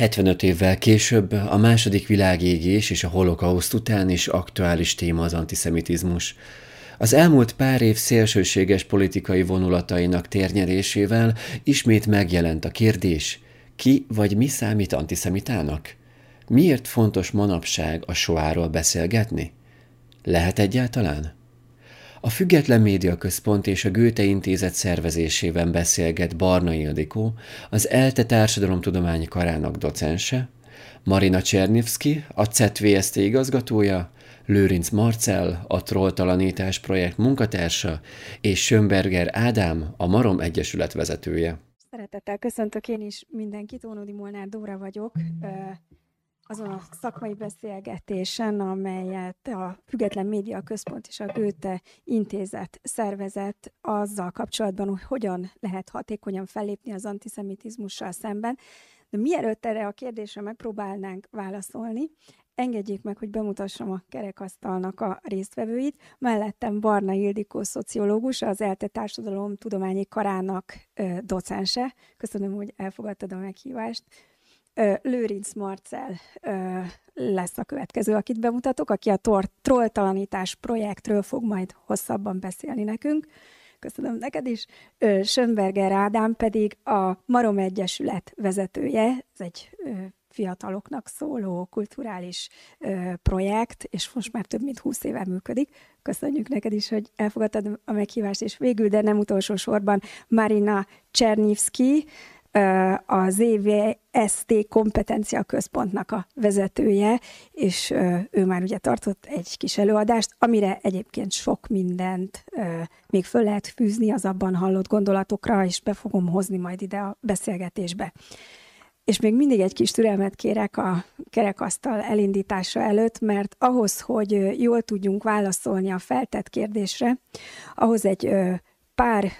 75 évvel később a második világégés és a holokauszt után is aktuális téma az antiszemitizmus. Az elmúlt pár év szélsőséges politikai vonulatainak térnyerésével ismét megjelent a kérdés, ki vagy mi számít antiszemitának? Miért fontos manapság a soáról beszélgetni? Lehet egyáltalán? A Független Média Központ és a Göte Intézet szervezésében beszélget Barna Ildikó, az ELTE Társadalomtudományi Karának docense, Marina Csernivszki, a CETVST igazgatója, Lőrinc Marcel, a Trolltalanítás projekt munkatársa, és Sönberger Ádám, a Marom Egyesület vezetője. Szeretettel köszöntök én is mindenkit, Ónodi Molnár Dóra vagyok, azon a szakmai beszélgetésen, amelyet a Független Média Központ és a Göte Intézet szervezett azzal kapcsolatban, hogy hogyan lehet hatékonyan fellépni az antiszemitizmussal szemben. De mielőtt erre a kérdésre megpróbálnánk válaszolni, engedjék meg, hogy bemutassam a kerekasztalnak a résztvevőit. Mellettem Barna Ildikó, szociológus, az ELTE Társadalom Tudományi Karának docense. Köszönöm, hogy elfogadtad a meghívást. Lőrinc Marcel lesz a következő, akit bemutatok, aki a trolltalanítás projektről fog majd hosszabban beszélni nekünk. Köszönöm neked is. Sönberger Ádám pedig a Marom Egyesület vezetője, ez egy fiataloknak szóló kulturális projekt, és most már több mint 20 éve működik. Köszönjük neked is, hogy elfogadtad a meghívást, és végül, de nem utolsó sorban Marina Csernivszki, az EVST kompetencia központnak a vezetője, és ő már ugye tartott egy kis előadást, amire egyébként sok mindent még föl lehet fűzni az abban hallott gondolatokra, és be fogom hozni majd ide a beszélgetésbe. És még mindig egy kis türelmet kérek a kerekasztal elindítása előtt, mert ahhoz, hogy jól tudjunk válaszolni a feltett kérdésre, ahhoz egy pár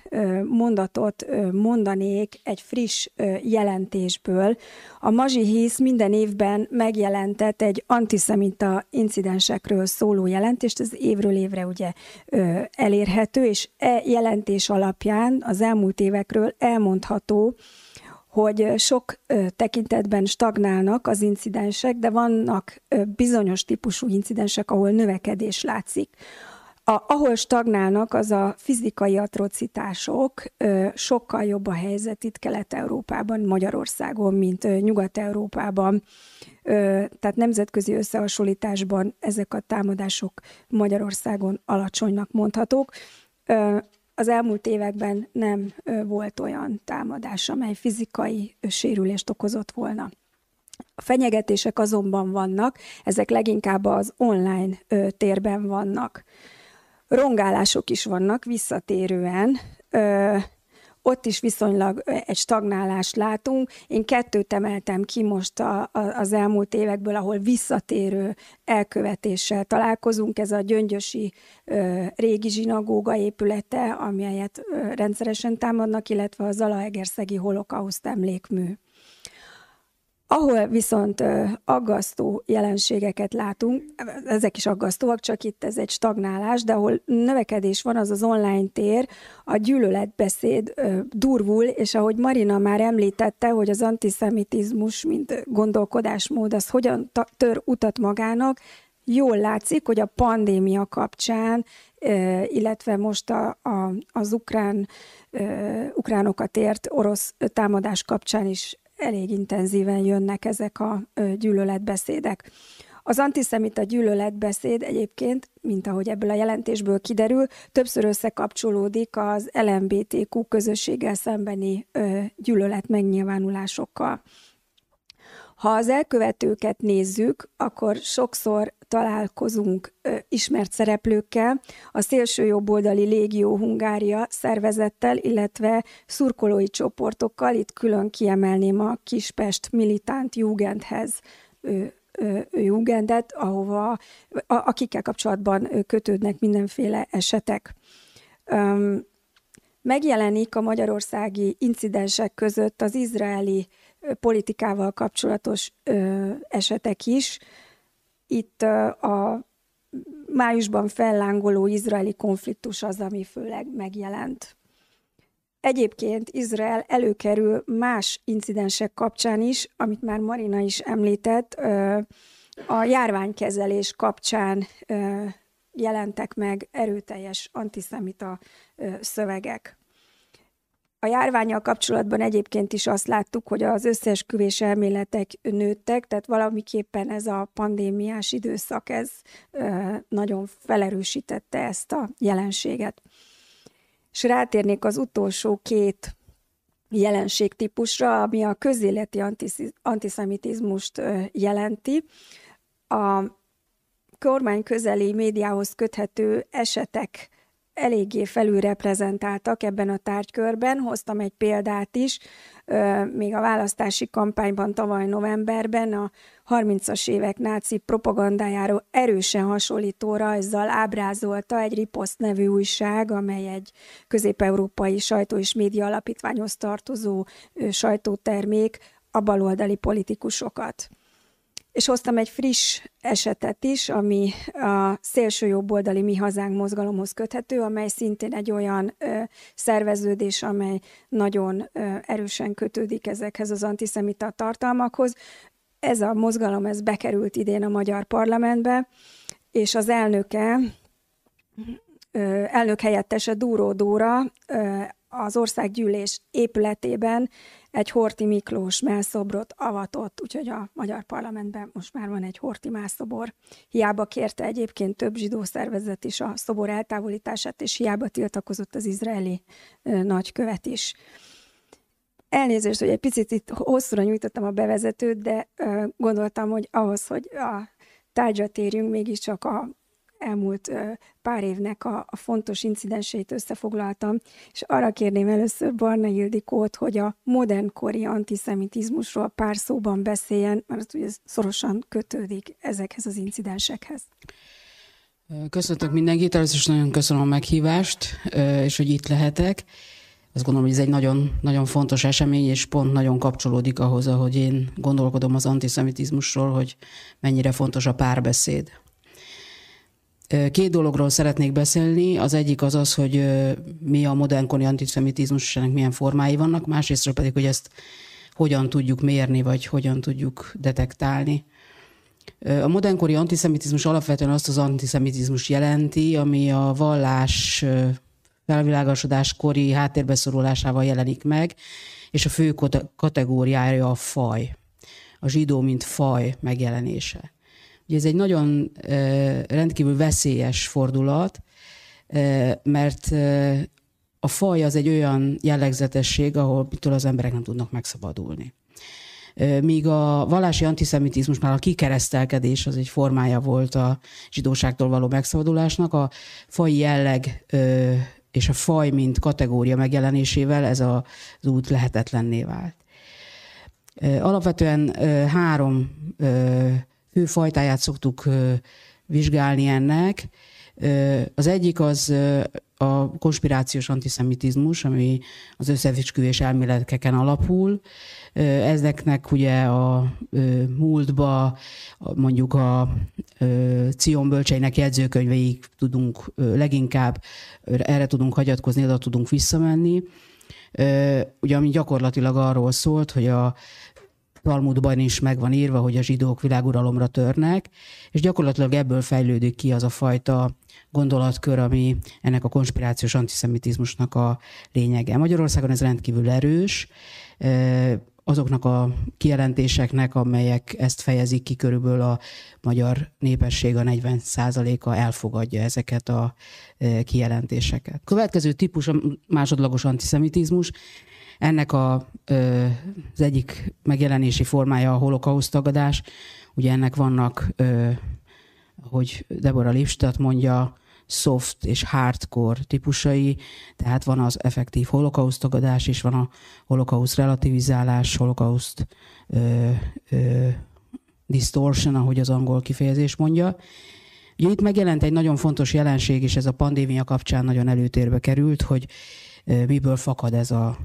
mondatot mondanék egy friss jelentésből. A Mazsi Hisz minden évben megjelentett egy antiszemita incidensekről szóló jelentést, ez évről évre ugye elérhető, és e jelentés alapján az elmúlt évekről elmondható, hogy sok tekintetben stagnálnak az incidensek, de vannak bizonyos típusú incidensek, ahol növekedés látszik. A, ahol stagnálnak, az a fizikai atrocitások, ö, sokkal jobb a helyzet itt Kelet-Európában, Magyarországon, mint ö, Nyugat-Európában. Ö, tehát nemzetközi összehasonlításban ezek a támadások Magyarországon alacsonynak mondhatók. Ö, az elmúlt években nem ö, volt olyan támadás, amely fizikai ö, sérülést okozott volna. A fenyegetések azonban vannak, ezek leginkább az online ö, térben vannak rongálások is vannak visszatérően, ö, ott is viszonylag egy stagnálást látunk. Én kettőt emeltem ki most a, a, az elmúlt évekből, ahol visszatérő elkövetéssel találkozunk. Ez a gyöngyösi ö, régi zsinagóga épülete, amelyet ö, rendszeresen támadnak, illetve a Zalaegerszegi holokauszt emlékmű. Ahol viszont aggasztó jelenségeket látunk, ezek is aggasztóak, csak itt ez egy stagnálás, de ahol növekedés van, az az online tér, a gyűlöletbeszéd durvul, és ahogy Marina már említette, hogy az antiszemitizmus, mint gondolkodásmód, az hogyan tör utat magának, jól látszik, hogy a pandémia kapcsán, illetve most a, a, az ukrán, ukránokat ért orosz támadás kapcsán is elég intenzíven jönnek ezek a gyűlöletbeszédek. Az antiszemita gyűlöletbeszéd egyébként, mint ahogy ebből a jelentésből kiderül, többször összekapcsolódik az LMBTQ közösséggel szembeni gyűlölet megnyilvánulásokkal. Ha az elkövetőket nézzük, akkor sokszor találkozunk ö, ismert szereplőkkel, a szélső jobboldali Légió Hungária szervezettel, illetve szurkolói csoportokkal, itt külön kiemelném a Kispest militánt Jugendhez ö, Jugendet, ahova, a, akikkel kapcsolatban kötődnek mindenféle esetek. Um, megjelenik a magyarországi incidensek között az izraeli politikával kapcsolatos ö, esetek is. Itt ö, a májusban fellángoló izraeli konfliktus az, ami főleg megjelent. Egyébként Izrael előkerül más incidensek kapcsán is, amit már Marina is említett, a járványkezelés kapcsán jelentek meg erőteljes antiszemita szövegek. A járványjal kapcsolatban egyébként is azt láttuk, hogy az összeesküvés elméletek nőttek, tehát valamiképpen ez a pandémiás időszak, ez nagyon felerősítette ezt a jelenséget. És rátérnék az utolsó két jelenségtípusra, ami a közéleti antiszemitizmust jelenti. A kormány közeli médiához köthető esetek eléggé felülreprezentáltak ebben a tárgykörben. Hoztam egy példát is, még a választási kampányban tavaly novemberben a 30-as évek náci propagandájáról erősen hasonlító rajzzal ábrázolta egy Ripost nevű újság, amely egy közép-európai sajtó és média alapítványhoz tartozó sajtótermék a baloldali politikusokat. És hoztam egy friss esetet is, ami a szélső jobboldali Mi Hazánk mozgalomhoz köthető, amely szintén egy olyan ö, szerveződés, amely nagyon ö, erősen kötődik ezekhez az antiszemita tartalmakhoz. Ez a mozgalom, ez bekerült idén a magyar parlamentbe, és az elnöke, ö, elnök helyettese Dúró Dóra ö, az országgyűlés épületében egy Horti Miklós melszobrot avatott, úgyhogy a magyar parlamentben most már van egy Horti mászobor. Hiába kérte egyébként több zsidó szervezet is a szobor eltávolítását, és hiába tiltakozott az izraeli nagykövet is. Elnézést, hogy egy picit itt hosszúra nyújtottam a bevezetőt, de gondoltam, hogy ahhoz, hogy a tárgyra térjünk, mégiscsak a elmúlt pár évnek a, a fontos incidenseit összefoglaltam, és arra kérném először Barna Ildikót, hogy a modernkori antiszemitizmusról pár szóban beszéljen, mert ugye ez szorosan kötődik ezekhez az incidensekhez. Köszöntök mindenkit, először is nagyon köszönöm a meghívást, és hogy itt lehetek. Azt gondolom, hogy ez egy nagyon, nagyon fontos esemény, és pont nagyon kapcsolódik ahhoz, ahogy én gondolkodom az antiszemitizmusról, hogy mennyire fontos a párbeszéd. Két dologról szeretnék beszélni. Az egyik az az, hogy mi a modernkori antiszemitizmus, és ennek milyen formái vannak, másrésztről pedig, hogy ezt hogyan tudjuk mérni, vagy hogyan tudjuk detektálni. A modernkori antiszemitizmus alapvetően azt az antiszemitizmus jelenti, ami a vallás felvilágosodás kori háttérbeszorulásával jelenik meg, és a fő kategóriája a faj. A zsidó, mint faj megjelenése. Ugye ez egy nagyon rendkívül veszélyes fordulat, mert a faj az egy olyan jellegzetesség, ahol az emberek nem tudnak megszabadulni. Míg a vallási antiszemitizmusnál a kikeresztelkedés az egy formája volt a zsidóságtól való megszabadulásnak, a faj jelleg és a faj, mint kategória megjelenésével ez az út lehetetlenné vált. Alapvetően három fő fajtáját szoktuk vizsgálni ennek. Az egyik az a konspirációs antiszemitizmus, ami az összefüggés elméleteken alapul. Ezeknek ugye a múltba mondjuk a Cion bölcseinek jegyzőkönyveig tudunk leginkább, erre tudunk hagyatkozni, oda tudunk visszamenni. Ugye ami gyakorlatilag arról szólt, hogy a Talmudban is meg van írva, hogy a zsidók világuralomra törnek, és gyakorlatilag ebből fejlődik ki az a fajta gondolatkör, ami ennek a konspirációs antiszemitizmusnak a lényege. Magyarországon ez rendkívül erős, azoknak a kijelentéseknek, amelyek ezt fejezik ki, körülbelül a magyar népesség a 40 a elfogadja ezeket a kijelentéseket. Következő típus a másodlagos antiszemitizmus, ennek a, az egyik megjelenési formája a holokauszt tagadás. Ugye ennek vannak, hogy Deborah Lipstadt mondja, soft és hardcore típusai, tehát van az effektív holokauszt tagadás, és van a holokauszt relativizálás, holokauszt distortion, ahogy az angol kifejezés mondja. Ugye itt megjelent egy nagyon fontos jelenség, és ez a pandémia kapcsán nagyon előtérbe került, hogy miből fakad ez a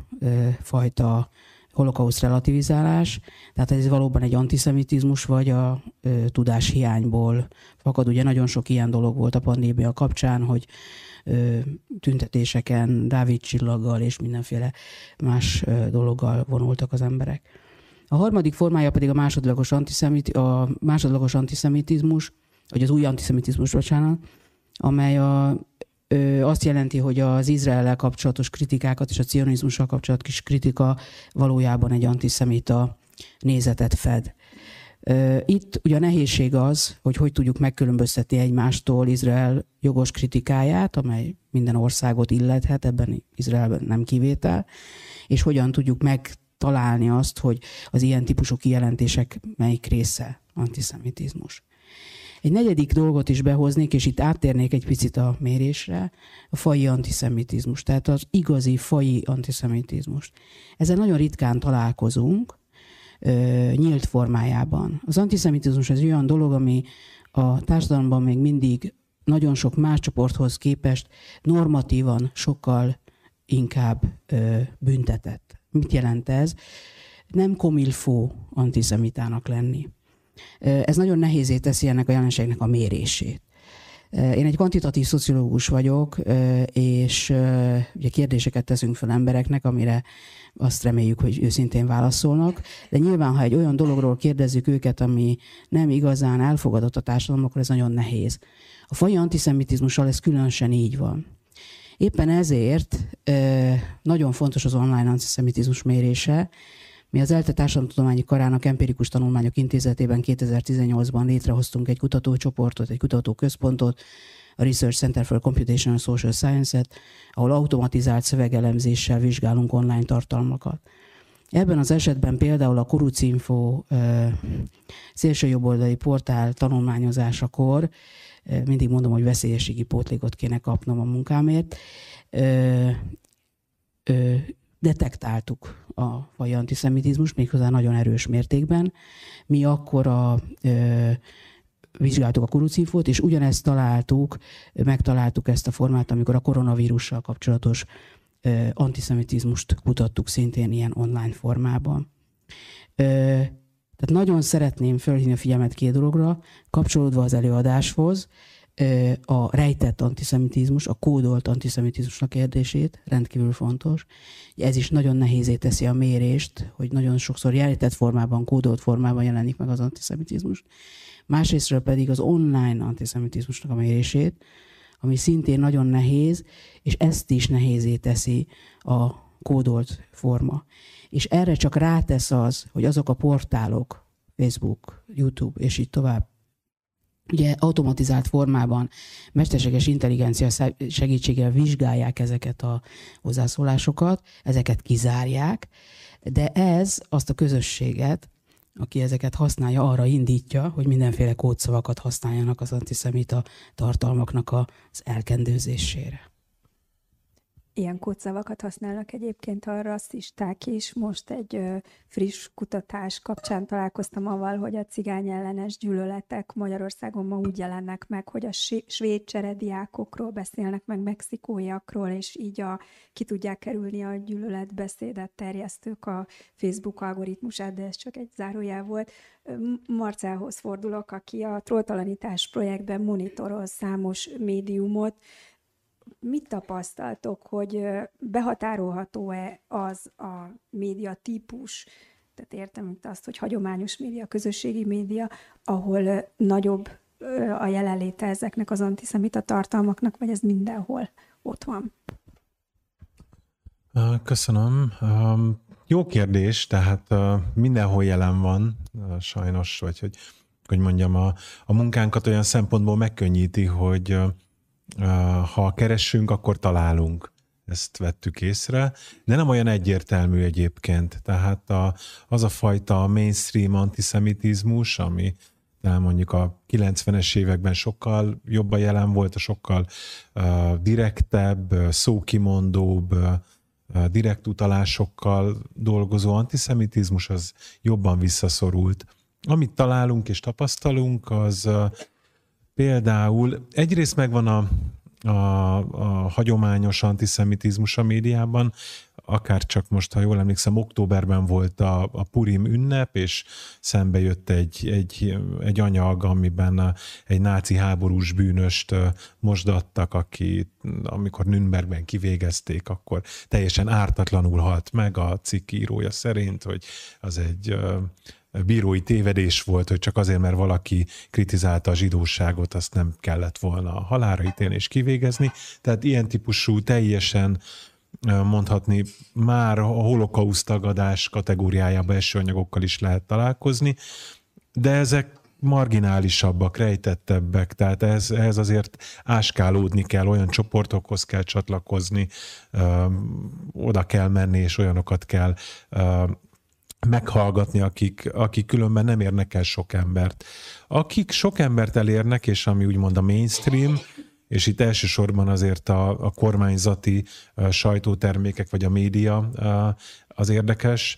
fajta holokauszt relativizálás. Tehát ez valóban egy antiszemitizmus, vagy a tudás hiányból fakad. Ugye nagyon sok ilyen dolog volt a pandémia kapcsán, hogy tüntetéseken, Dávid csillaggal és mindenféle más dologgal vonultak az emberek. A harmadik formája pedig a másodlagos, antiszemit, a másodlagos antiszemitizmus, vagy az új antiszemitizmus, bocsánat, amely a, ö, azt jelenti, hogy az izrael kapcsolatos kritikákat és a cionizmussal kapcsolatos kritika valójában egy antiszemita nézetet fed. Itt ugye a nehézség az, hogy hogy tudjuk megkülönböztetni egymástól Izrael jogos kritikáját, amely minden országot illethet, ebben Izraelben nem kivétel, és hogyan tudjuk megtalálni azt, hogy az ilyen típusú kijelentések melyik része antiszemitizmus. Egy negyedik dolgot is behoznék, és itt áttérnék egy picit a mérésre, a fai antiszemitizmus, tehát az igazi fai antiszemitizmus. Ezzel nagyon ritkán találkozunk, nyílt formájában. Az antiszemitizmus az olyan dolog, ami a társadalomban még mindig nagyon sok más csoporthoz képest normatívan sokkal inkább büntetett. Mit jelent ez? Nem komilfó antiszemitának lenni. Ez nagyon nehézé teszi ennek a jelenségnek a mérését. Én egy kvantitatív szociológus vagyok, és ugye kérdéseket teszünk fel embereknek, amire azt reméljük, hogy őszintén válaszolnak. De nyilván, ha egy olyan dologról kérdezzük őket, ami nem igazán elfogadott a társadalom, akkor ez nagyon nehéz. A fai antiszemitizmussal ez különösen így van. Éppen ezért nagyon fontos az online antiszemitizmus mérése, mi az ELTE Társadalomtudományi Karának Empirikus Tanulmányok Intézetében 2018-ban létrehoztunk egy kutatócsoportot, egy kutatóközpontot, a Research Center for Computational Social Science-et, ahol automatizált szövegelemzéssel vizsgálunk online tartalmakat. Ebben az esetben például a Kurucinfo szélsőjobboldali portál tanulmányozásakor, mindig mondom, hogy veszélyességi pótlékot kéne kapnom a munkámért, detektáltuk a faj antiszemitizmus, méghozzá nagyon erős mértékben. Mi akkor a, ö, vizsgáltuk a kurucifót, és ugyanezt találtuk, megtaláltuk ezt a formát, amikor a koronavírussal kapcsolatos ö, antiszemitizmust kutattuk szintén ilyen online formában. Ö, tehát nagyon szeretném felhívni a figyelmet két dologra, kapcsolódva az előadáshoz, a rejtett antiszemitizmus, a kódolt antiszemitizmusnak kérdését, rendkívül fontos. Ez is nagyon nehézé teszi a mérést, hogy nagyon sokszor rejtett formában, kódolt formában jelenik meg az antiszemitizmus. Másrésztről pedig az online antiszemitizmusnak a mérését, ami szintén nagyon nehéz, és ezt is nehézé teszi a kódolt forma. És erre csak rátesz az, hogy azok a portálok, Facebook, YouTube és így tovább, ugye automatizált formában mesterséges intelligencia segítségével vizsgálják ezeket a hozzászólásokat, ezeket kizárják, de ez azt a közösséget, aki ezeket használja, arra indítja, hogy mindenféle kódszavakat használjanak az antiszemita tartalmaknak az elkendőzésére. Ilyen kódszavakat használnak egyébként a rasszisták is. Most egy ö, friss kutatás kapcsán találkoztam avval, hogy a cigány ellenes gyűlöletek Magyarországon ma úgy jelennek meg, hogy a svéd cserediákokról beszélnek meg mexikóiakról, és így a, ki tudják kerülni a gyűlöletbeszédet terjesztők a Facebook algoritmusát, de ez csak egy zárójel volt. Marcelhoz fordulok, aki a trolltalanítás projektben monitorol számos médiumot, mit tapasztaltok, hogy behatárolható-e az a média típus, tehát értem itt azt, hogy hagyományos média, közösségi média, ahol nagyobb a jelenléte ezeknek az antiszemita tartalmaknak, vagy ez mindenhol ott van? Köszönöm. Jó kérdés, tehát mindenhol jelen van, sajnos, vagy hogy, hogy mondjam, a, a munkánkat olyan szempontból megkönnyíti, hogy ha keressünk, akkor találunk. Ezt vettük észre, de nem olyan egyértelmű egyébként. Tehát a, az a fajta mainstream antiszemitizmus, ami de mondjuk a 90-es években sokkal jobban jelen volt, a sokkal uh, direktebb, szókimondóbb, direkt utalásokkal dolgozó antiszemitizmus az jobban visszaszorult. Amit találunk és tapasztalunk, az Például egyrészt megvan a, a, a hagyományos antiszemitizmus a médiában, akár csak most, ha jól emlékszem, októberben volt a, a Purim ünnep, és szembe jött egy, egy, egy anyag, amiben egy náci háborús bűnöst mosdattak, aki amikor Nürnbergben kivégezték, akkor teljesen ártatlanul halt meg a cikk írója szerint, hogy az egy bírói tévedés volt, hogy csak azért, mert valaki kritizálta a zsidóságot, azt nem kellett volna halára ítélni és kivégezni. Tehát ilyen típusú teljesen mondhatni, már a holokauszt tagadás kategóriájába eső anyagokkal is lehet találkozni, de ezek marginálisabbak, rejtettebbek, tehát ez, ez azért áskálódni kell, olyan csoportokhoz kell csatlakozni, ö, oda kell menni, és olyanokat kell ö, meghallgatni, akik, akik különben nem érnek el sok embert. Akik sok embert elérnek, és ami úgymond a mainstream, és itt elsősorban azért a, a kormányzati a sajtótermékek, vagy a média az érdekes,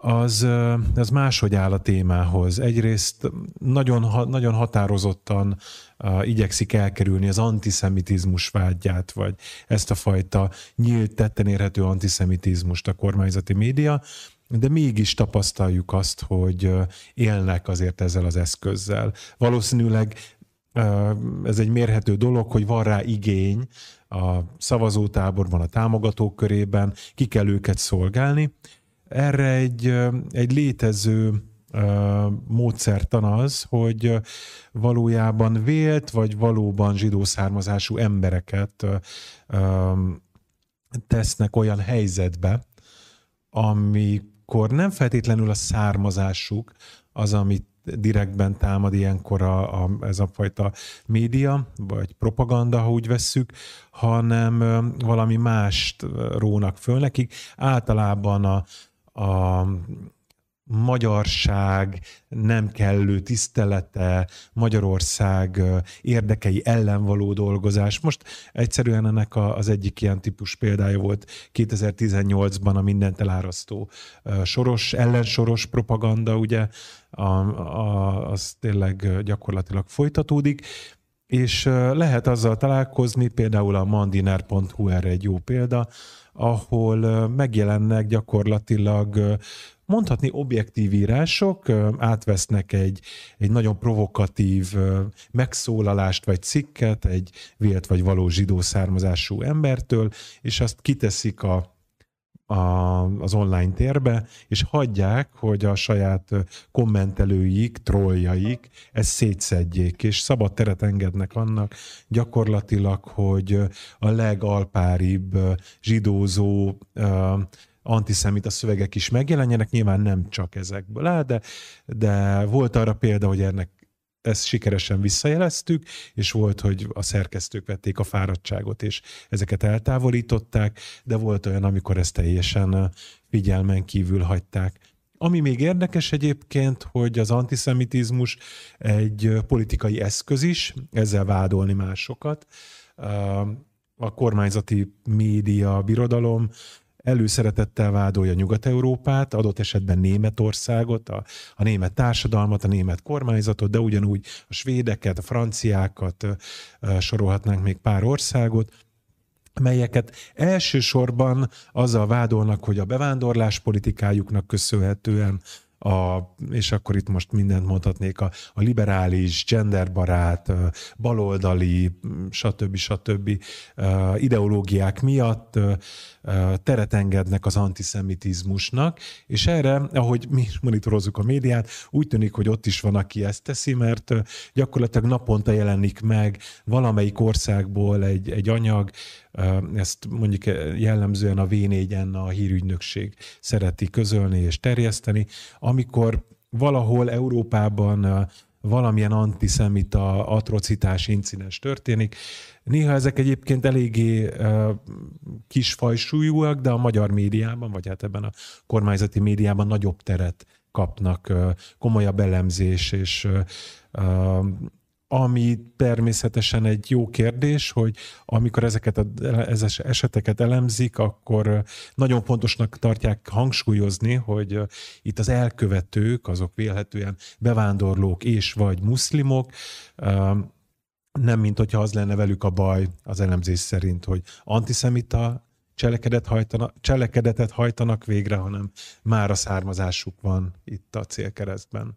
az, az máshogy áll a témához. Egyrészt nagyon, nagyon határozottan uh, igyekszik elkerülni az antiszemitizmus vágyát, vagy ezt a fajta nyílt, tetten érhető antiszemitizmust a kormányzati média, de mégis tapasztaljuk azt, hogy élnek azért ezzel az eszközzel. Valószínűleg ez egy mérhető dolog, hogy van rá igény a szavazótáborban, a támogatók körében, ki kell őket szolgálni. Erre egy, egy létező módszertan az, hogy valójában vélt, vagy valóban zsidó származású embereket tesznek olyan helyzetbe, amikor nem feltétlenül a származásuk az, amit direktben támad ilyenkor a, a, ez a fajta média, vagy propaganda, ha úgy vesszük, hanem valami mást rónak föl nekik. Általában a, a magyarság nem kellő tisztelete, Magyarország érdekei ellen való dolgozás. Most egyszerűen ennek az egyik ilyen típus példája volt 2018-ban a mindent elárasztó soros, ellensoros propaganda, ugye, a, a, az tényleg gyakorlatilag folytatódik, és lehet azzal találkozni, például a mandiner.hu erre egy jó példa, ahol megjelennek gyakorlatilag mondhatni objektív írások, átvesznek egy, egy nagyon provokatív megszólalást vagy cikket egy vélt vagy való zsidó származású embertől, és azt kiteszik a a, az online térbe, és hagyják, hogy a saját kommentelőik, trolljaik ezt szétszedjék, és szabad teret engednek annak gyakorlatilag, hogy a legalpáribb zsidózó antiszemita szövegek is megjelenjenek, nyilván nem csak ezekből áll, de, de volt arra példa, hogy ennek ezt sikeresen visszajeleztük, és volt, hogy a szerkesztők vették a fáradtságot, és ezeket eltávolították, de volt olyan, amikor ezt teljesen figyelmen kívül hagyták. Ami még érdekes egyébként, hogy az antiszemitizmus egy politikai eszköz is, ezzel vádolni másokat. A kormányzati média, birodalom előszeretettel vádolja Nyugat-Európát, adott esetben Németországot, a, a német társadalmat, a német kormányzatot, de ugyanúgy a svédeket, a franciákat, sorolhatnánk még pár országot, melyeket elsősorban azzal vádolnak, hogy a bevándorlás politikájuknak köszönhetően a, és akkor itt most mindent mondhatnék, a, a liberális, genderbarát, baloldali, stb. stb. ideológiák miatt teret engednek az antiszemitizmusnak, és erre, ahogy mi monitorozzuk a médiát, úgy tűnik, hogy ott is van, aki ezt teszi, mert gyakorlatilag naponta jelenik meg valamelyik országból egy, egy anyag, ezt mondjuk jellemzően a V4-en a hírügynökség szereti közölni és terjeszteni, amikor valahol Európában valamilyen antiszemita atrocitás, incidens történik. Néha ezek egyébként eléggé uh, kisfajsúlyúak, de a magyar médiában, vagy hát ebben a kormányzati médiában nagyobb teret kapnak, komolyabb elemzés, és ami természetesen egy jó kérdés, hogy amikor ezeket az eseteket elemzik, akkor nagyon fontosnak tartják hangsúlyozni, hogy itt az elkövetők, azok vélhetően bevándorlók és vagy muszlimok, nem mint hogyha az lenne velük a baj az elemzés szerint, hogy antiszemita cselekedet hajtana, cselekedetet hajtanak végre, hanem már a származásuk van itt a célkeresztben.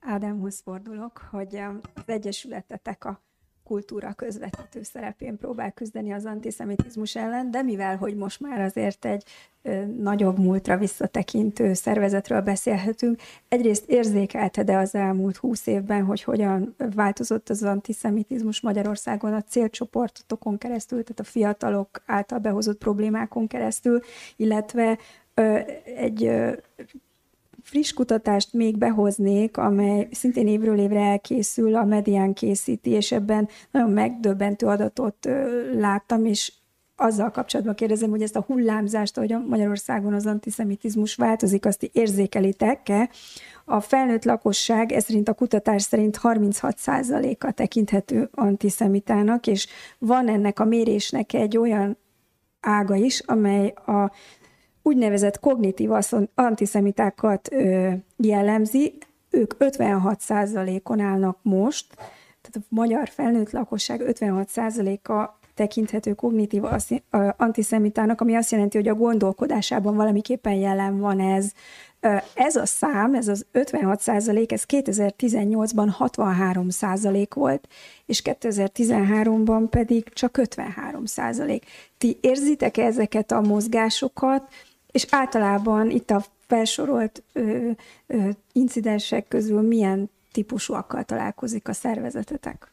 Ádámhoz fordulok, hogy az Egyesületetek a kultúra közvetítő szerepén próbál küzdeni az antiszemitizmus ellen, de mivel, hogy most már azért egy nagyobb múltra visszatekintő szervezetről beszélhetünk, egyrészt érzékelte de az elmúlt húsz évben, hogy hogyan változott az antiszemitizmus Magyarországon a célcsoportokon keresztül, tehát a fiatalok által behozott problémákon keresztül, illetve egy friss kutatást még behoznék, amely szintén évről évre elkészül, a Medián készíti, és ebben nagyon megdöbbentő adatot láttam, és azzal kapcsolatban kérdezem, hogy ezt a hullámzást, ahogy Magyarországon az antiszemitizmus változik, azt érzékelitek-e? A felnőtt lakosság, ez szerint a kutatás szerint 36%-a tekinthető antiszemitának, és van ennek a mérésnek egy olyan ága is, amely a úgynevezett kognitív antiszemitákat jellemzi, ők 56%-on állnak most, tehát a magyar felnőtt lakosság 56%-a tekinthető kognitív antiszemitának, ami azt jelenti, hogy a gondolkodásában valamiképpen jelen van ez. Ez a szám, ez az 56 százalék, ez 2018-ban 63 százalék volt, és 2013-ban pedig csak 53 százalék. Ti érzitek ezeket a mozgásokat, és általában itt a felsorolt ö, ö, incidensek közül milyen típusúakkal találkozik a szervezetetek?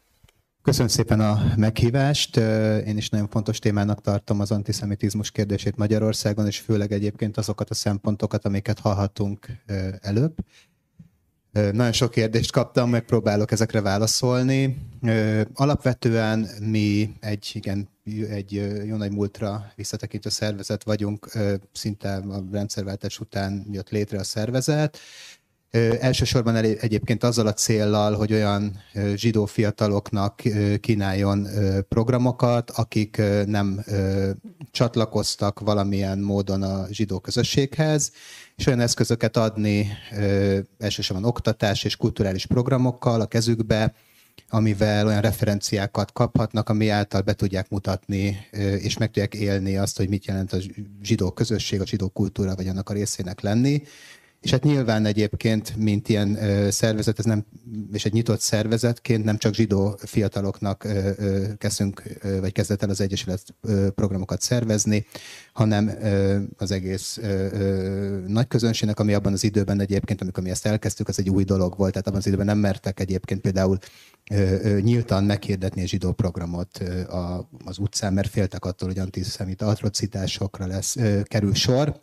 Köszönöm szépen a meghívást. Én is nagyon fontos témának tartom az antiszemitizmus kérdését Magyarországon, és főleg egyébként azokat a szempontokat, amiket hallhatunk előbb. Nagyon sok kérdést kaptam, megpróbálok ezekre válaszolni. Alapvetően mi egy, igen, egy jó nagy múltra visszatekintő szervezet vagyunk, szinte a rendszerváltás után jött létre a szervezet. Elsősorban egyébként azzal a céllal, hogy olyan zsidó fiataloknak kínáljon programokat, akik nem csatlakoztak valamilyen módon a zsidó közösséghez, és olyan eszközöket adni elsősorban oktatás és kulturális programokkal a kezükbe, amivel olyan referenciákat kaphatnak, ami által be tudják mutatni, és meg tudják élni azt, hogy mit jelent a zsidó közösség, a zsidó kultúra, vagy annak a részének lenni. És hát nyilván egyébként, mint ilyen szervezet, ez nem, és egy nyitott szervezetként nem csak zsidó fiataloknak kezdünk, vagy kezdett el az Egyesület programokat szervezni, hanem az egész nagy közönségnek, ami abban az időben egyébként, amikor mi ezt elkezdtük, az egy új dolog volt. Tehát abban az időben nem mertek egyébként például nyíltan meghirdetni a zsidó programot az utcán, mert féltek attól, hogy antiszemita atrocitásokra lesz, kerül sor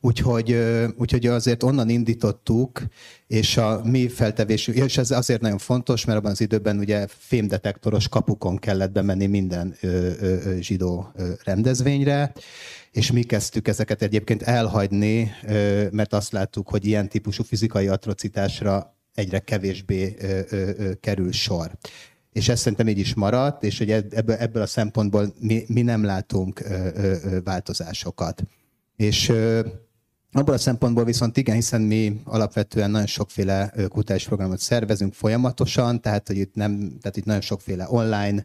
Úgyhogy, úgyhogy azért onnan indítottuk, és a mi feltevésünk, és ez azért nagyon fontos, mert abban az időben ugye fémdetektoros kapukon kellett bemenni minden ö, zsidó rendezvényre, és mi kezdtük ezeket egyébként elhagyni, mert azt láttuk, hogy ilyen típusú fizikai atrocitásra egyre kevésbé kerül sor és ez szerintem így is maradt, és hogy ebből, ebből a szempontból mi, nem látunk változásokat. És abban a szempontból viszont igen, hiszen mi alapvetően nagyon sokféle kutatási programot szervezünk folyamatosan, tehát hogy itt, nem, tehát itt nagyon sokféle online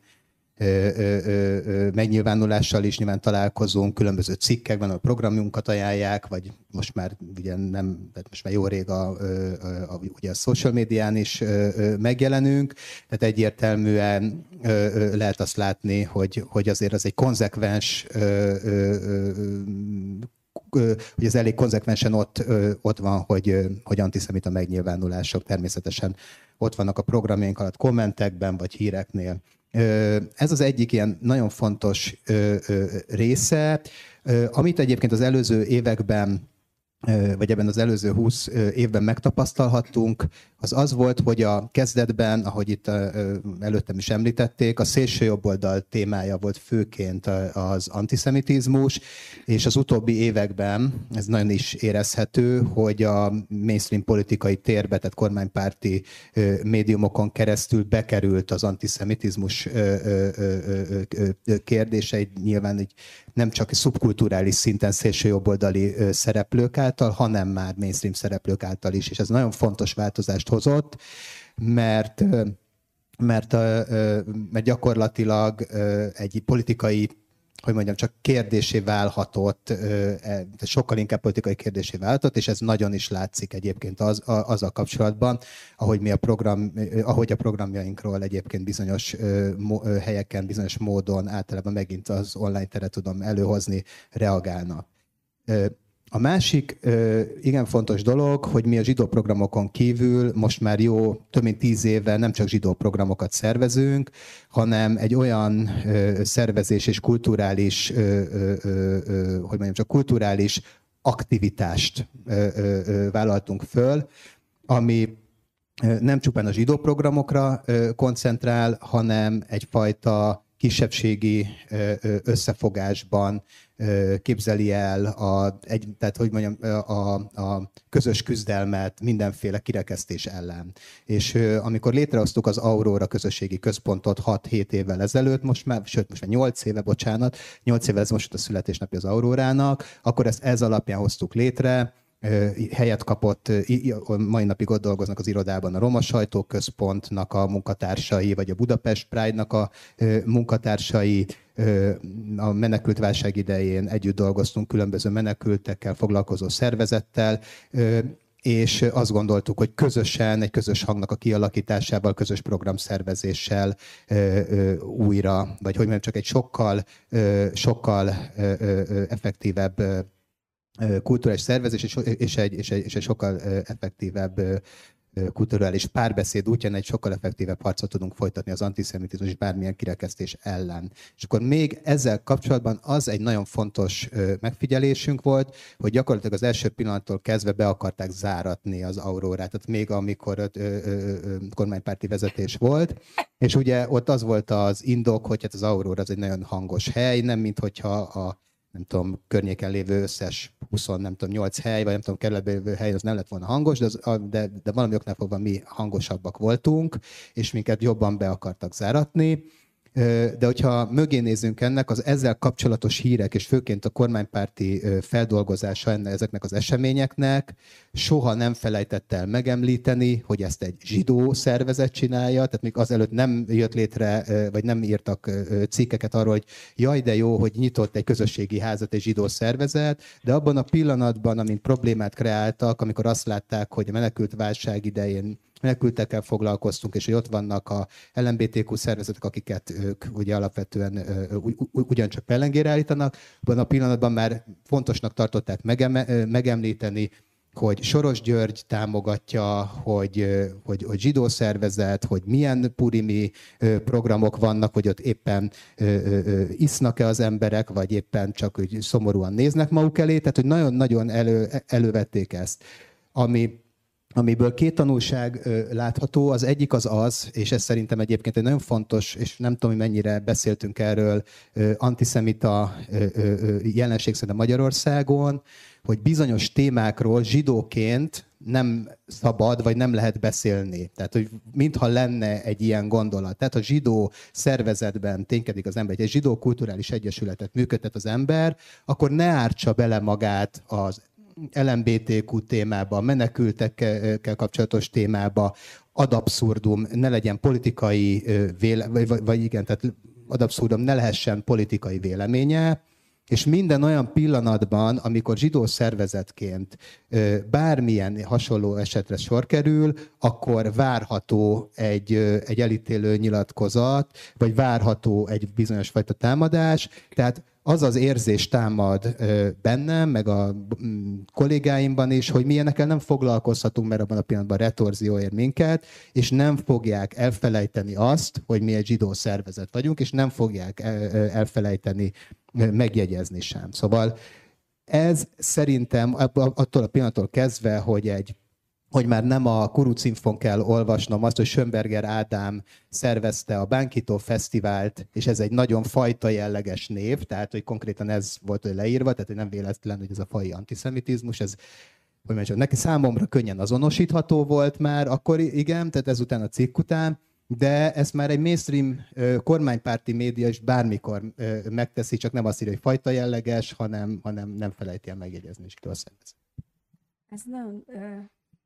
megnyilvánulással is nyilván találkozunk, különböző cikkekben, a programjunkat ajánlják, vagy most már ugye nem, most már jó rég a, a, a, ugye a social médián is megjelenünk, tehát egyértelműen lehet azt látni, hogy, hogy azért az egy konzekvens hogy ez elég konzekvensen ott, ott van, hogy, hogy antiszemita megnyilvánulások természetesen ott vannak a programjaink alatt kommentekben vagy híreknél. Ez az egyik ilyen nagyon fontos része, amit egyébként az előző években vagy ebben az előző 20 évben megtapasztalhattunk, az az volt, hogy a kezdetben, ahogy itt előttem is említették, a szélső jobboldal témája volt főként az antiszemitizmus, és az utóbbi években ez nagyon is érezhető, hogy a mainstream politikai térbe, tehát kormánypárti médiumokon keresztül bekerült az antiszemitizmus kérdései, nyilván egy nem csak szubkulturális szinten szélsőjobboldali szereplők által, hanem már mainstream szereplők által is, és ez nagyon fontos változást döntést hozott, mert mert, mert gyakorlatilag egy politikai hogy mondjam, csak kérdésé válhatott, e, sokkal inkább politikai kérdésé válhatott, és ez nagyon is látszik egyébként az, a kapcsolatban, ahogy mi a program, ahogy a programjainkról egyébként bizonyos helyeken, bizonyos módon általában megint az online teret tudom előhozni, reagálnak. A másik igen fontos dolog, hogy mi a zsidó programokon kívül most már jó több mint tíz éve nem csak zsidó programokat szervezünk, hanem egy olyan szervezés és kulturális, hogy mondjam, csak kulturális aktivitást vállaltunk föl, ami nem csupán a zsidó programokra koncentrál, hanem egyfajta kisebbségi összefogásban képzeli el a, egy, tehát, hogy mondjam, a, a közös küzdelmet mindenféle kirekesztés ellen. És amikor létrehoztuk az Aurora közösségi központot 6-7 évvel ezelőtt, most már, sőt, most már 8 éve, bocsánat, 8 évvel ez most a születésnapja az Aurórának, akkor ezt ez alapján hoztuk létre, helyet kapott, mai napig ott dolgoznak az irodában a Roma Sajtóközpontnak a munkatársai, vagy a Budapest Pride-nak a munkatársai, a menekült válság idején együtt dolgoztunk különböző menekültekkel foglalkozó szervezettel, és azt gondoltuk, hogy közösen, egy közös hangnak a kialakításával, közös programszervezéssel újra, vagy hogy mondjam, csak egy sokkal, sokkal effektívebb kulturális szervezés és, és, egy, és, egy, és egy sokkal effektívebb kulturális párbeszéd útján egy sokkal effektívebb harcot tudunk folytatni az antiszemitizmus és bármilyen kirekesztés ellen. És akkor még ezzel kapcsolatban az egy nagyon fontos megfigyelésünk volt, hogy gyakorlatilag az első pillanattól kezdve be akarták záratni az aurórát, tehát még amikor ö, ö, ö, kormánypárti vezetés volt, és ugye ott az volt az indok, hogy hát az aurora az egy nagyon hangos hely, nem mint hogyha a nem tudom, környéken lévő összes 20, nem tudom, 8 hely, vagy nem tudom, kerületben lévő hely, az nem lett volna hangos, de, az, de, de valami oknál fogva mi hangosabbak voltunk, és minket jobban be akartak záratni. De hogyha mögé nézzünk ennek, az ezzel kapcsolatos hírek, és főként a kormánypárti feldolgozása ennek, ezeknek az eseményeknek soha nem felejtett el megemlíteni, hogy ezt egy zsidó szervezet csinálja, tehát még azelőtt nem jött létre, vagy nem írtak cikkeket arról, hogy jaj, de jó, hogy nyitott egy közösségi házat egy zsidó szervezet, de abban a pillanatban, amint problémát kreáltak, amikor azt látták, hogy a menekült válság idején menekültekkel foglalkoztunk, és hogy ott vannak a LMBTQ szervezetek, akiket ők ugye alapvetően ugyancsak pellengére állítanak. Abban a pillanatban már fontosnak tartották megemlíteni, hogy Soros György támogatja, hogy, hogy, hogy zsidó szervezet, hogy milyen purimi programok vannak, hogy ott éppen isznak-e az emberek, vagy éppen csak hogy szomorúan néznek maguk elé. Tehát, hogy nagyon-nagyon elő, elővették ezt. Ami amiből két tanulság látható. Az egyik az az, és ez szerintem egyébként egy nagyon fontos, és nem tudom, hogy mennyire beszéltünk erről, antiszemita jelenség szerintem Magyarországon, hogy bizonyos témákról zsidóként nem szabad, vagy nem lehet beszélni. Tehát, hogy mintha lenne egy ilyen gondolat. Tehát, a zsidó szervezetben ténykedik az ember, egy zsidó kulturális egyesületet működtet az ember, akkor ne ártsa bele magát az LMBTQ témába, menekültekkel kapcsolatos témába, ad abszurdum, ne legyen politikai véle, vagy, vagy, vagy igen, tehát ad abszurdum, ne lehessen politikai véleménye, és minden olyan pillanatban, amikor zsidó szervezetként bármilyen hasonló esetre sor kerül, akkor várható egy, egy elítélő nyilatkozat, vagy várható egy bizonyos fajta támadás. Tehát az az érzés támad bennem, meg a mm, kollégáimban is, hogy mi ilyenekkel nem foglalkozhatunk, mert abban a pillanatban retorzió ér minket, és nem fogják elfelejteni azt, hogy mi egy zsidó szervezet vagyunk, és nem fogják elfelejteni megjegyezni sem. Szóval ez szerintem attól a pillanattól kezdve, hogy egy hogy már nem a kurucinfon kell olvasnom azt, hogy Schönberger Ádám szervezte a Bánkító Fesztivált, és ez egy nagyon fajta jelleges név, tehát hogy konkrétan ez volt hogy leírva, tehát hogy nem véletlen, hogy ez a fai antiszemitizmus, ez hogy mondjam, neki számomra könnyen azonosítható volt már, akkor igen, tehát ezután a cikk után, de ezt már egy mainstream kormánypárti média is bármikor megteszi, csak nem azt írja, hogy fajta jelleges, hanem, hanem nem felejti el megjegyezni is a Ez nagyon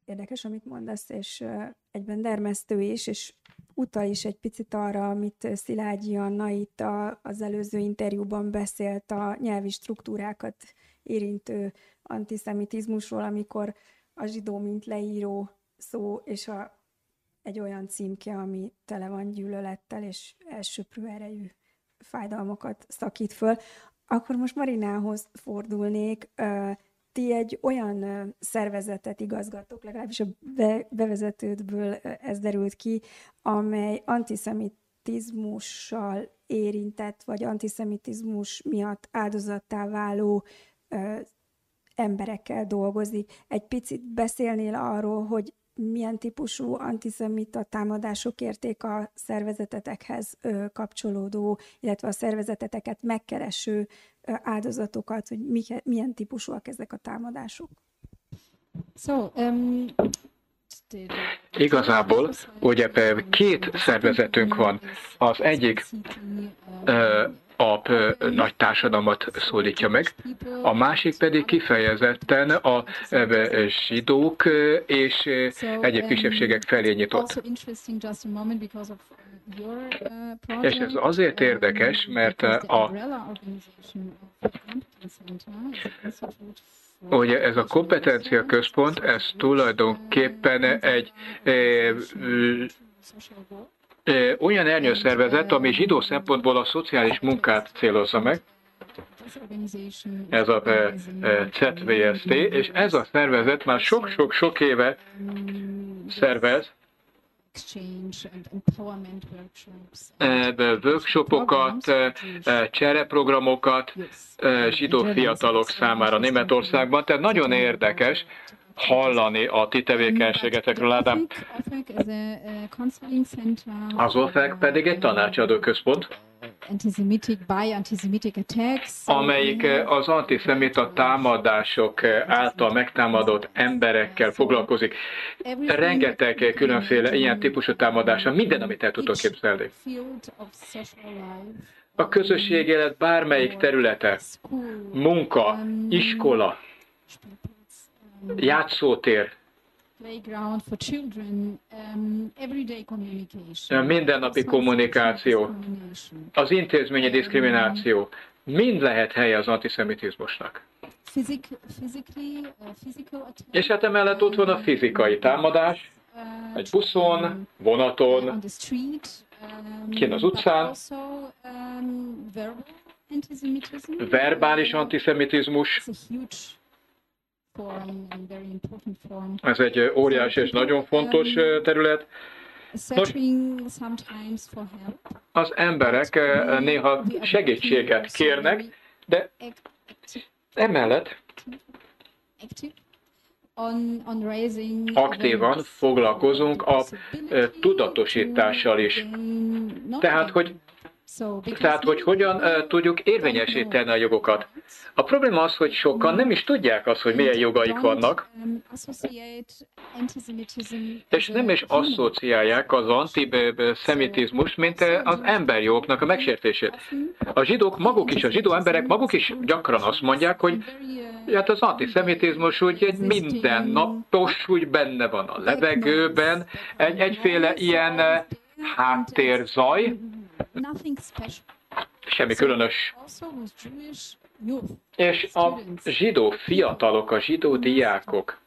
érdekes, amit mondasz, és egyben dermesztő is, és utal is egy picit arra, amit Szilágyi Anna itt a, az előző interjúban beszélt a nyelvi struktúrákat érintő antiszemitizmusról, amikor a zsidó, mint leíró szó, és a, egy olyan címke, ami tele van gyűlölettel, és elsöprő erejű fájdalmakat szakít föl. Akkor most Marinához fordulnék. Ti egy olyan szervezetet igazgatok, legalábbis a bevezetődből ez derült ki, amely antiszemitizmussal érintett, vagy antiszemitizmus miatt áldozattá váló emberekkel dolgozik. Egy picit beszélnél arról, hogy milyen típusú antiszemita támadások érték a szervezetetekhez kapcsolódó, illetve a szervezeteteket megkereső áldozatokat, hogy milyen típusúak ezek a támadások? So, um, Igazából ugye két szervezetünk van. Az egyik a nagy társadalmat szólítja meg, a másik pedig kifejezetten a zsidók és egyéb kisebbségek felé nyitott. És ez azért érdekes, mert a Ugye ez a kompetencia központ, ez tulajdonképpen egy olyan ernyőszervezet, ami zsidó szempontból a szociális munkát célozza meg, ez a ZVST, és ez a szervezet már sok-sok-sok éve szervez. Workshopokat, csereprogramokat zsidó fiatalok számára Németországban, tehát nagyon érdekes, hallani a ti tevékenységetekről, Ádám. Az OFEC pedig egy tanácsadó központ, amelyik az antiszemita támadások által megtámadott emberekkel foglalkozik. Rengeteg különféle ilyen típusú támadása, minden, amit el tudok képzelni. A közösség élet bármelyik területe, munka, iskola, játszótér, um, mindennapi kommunikáció, az intézményi diszkrimináció, mind lehet helye az antiszemitizmusnak. Uh, És hát emellett ott van a fizikai támadás, uh, egy buszon, um, vonaton, um, kint az utcán, verbális antiszemitizmus, ez egy óriási és nagyon fontos terület. Nos, az emberek néha segítséget kérnek, de emellett aktívan foglalkozunk a tudatosítással is. Tehát, hogy tehát, hogy hogyan uh, tudjuk érvényesíteni a jogokat. A probléma az, hogy sokan nem is tudják azt, hogy milyen jogaik vannak, és nem is asszociálják az antiszemitizmust, mint az emberjogoknak a megsértését. A zsidók maguk is, a zsidó emberek maguk is gyakran azt mondják, hogy hát az antiszemitizmus úgy egy mindennapos, úgy benne van a levegőben, egy, egyféle ilyen háttérzaj, Semmi különös. És a zsidó fiatalok, a zsidó diákok.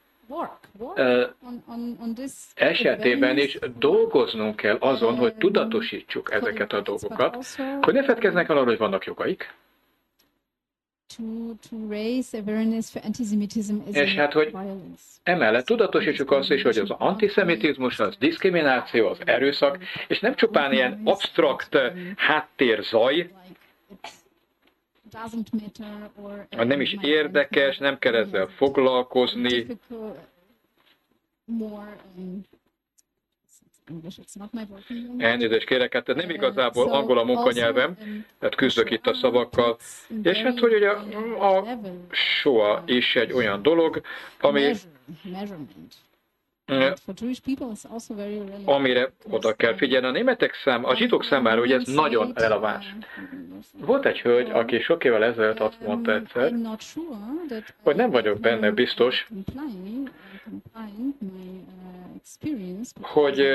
Esetében is dolgoznunk kell azon, hogy tudatosítsuk ezeket a dolgokat, hogy ne fedkeznek el arra, hogy vannak jogaik, és hát, hogy emellett tudatosítsuk azt is, hogy az antiszemitizmus, az diszkrimináció, az erőszak, és nem csupán ilyen absztrakt háttérzaj, nem is érdekes, nem kell ezzel foglalkozni, Elnézést kérek, hát nem igazából angol a munkanyelvem, tehát küzdök itt a szavakkal. És hát, hogy ugye a, a soa is egy olyan dolog, ami amire oda kell figyelni. A németek szám, a zsidók számára ugye ez nagyon releváns. Volt egy hölgy, aki sok évvel ezelőtt azt mondta egyszer, hogy nem vagyok benne biztos, hogy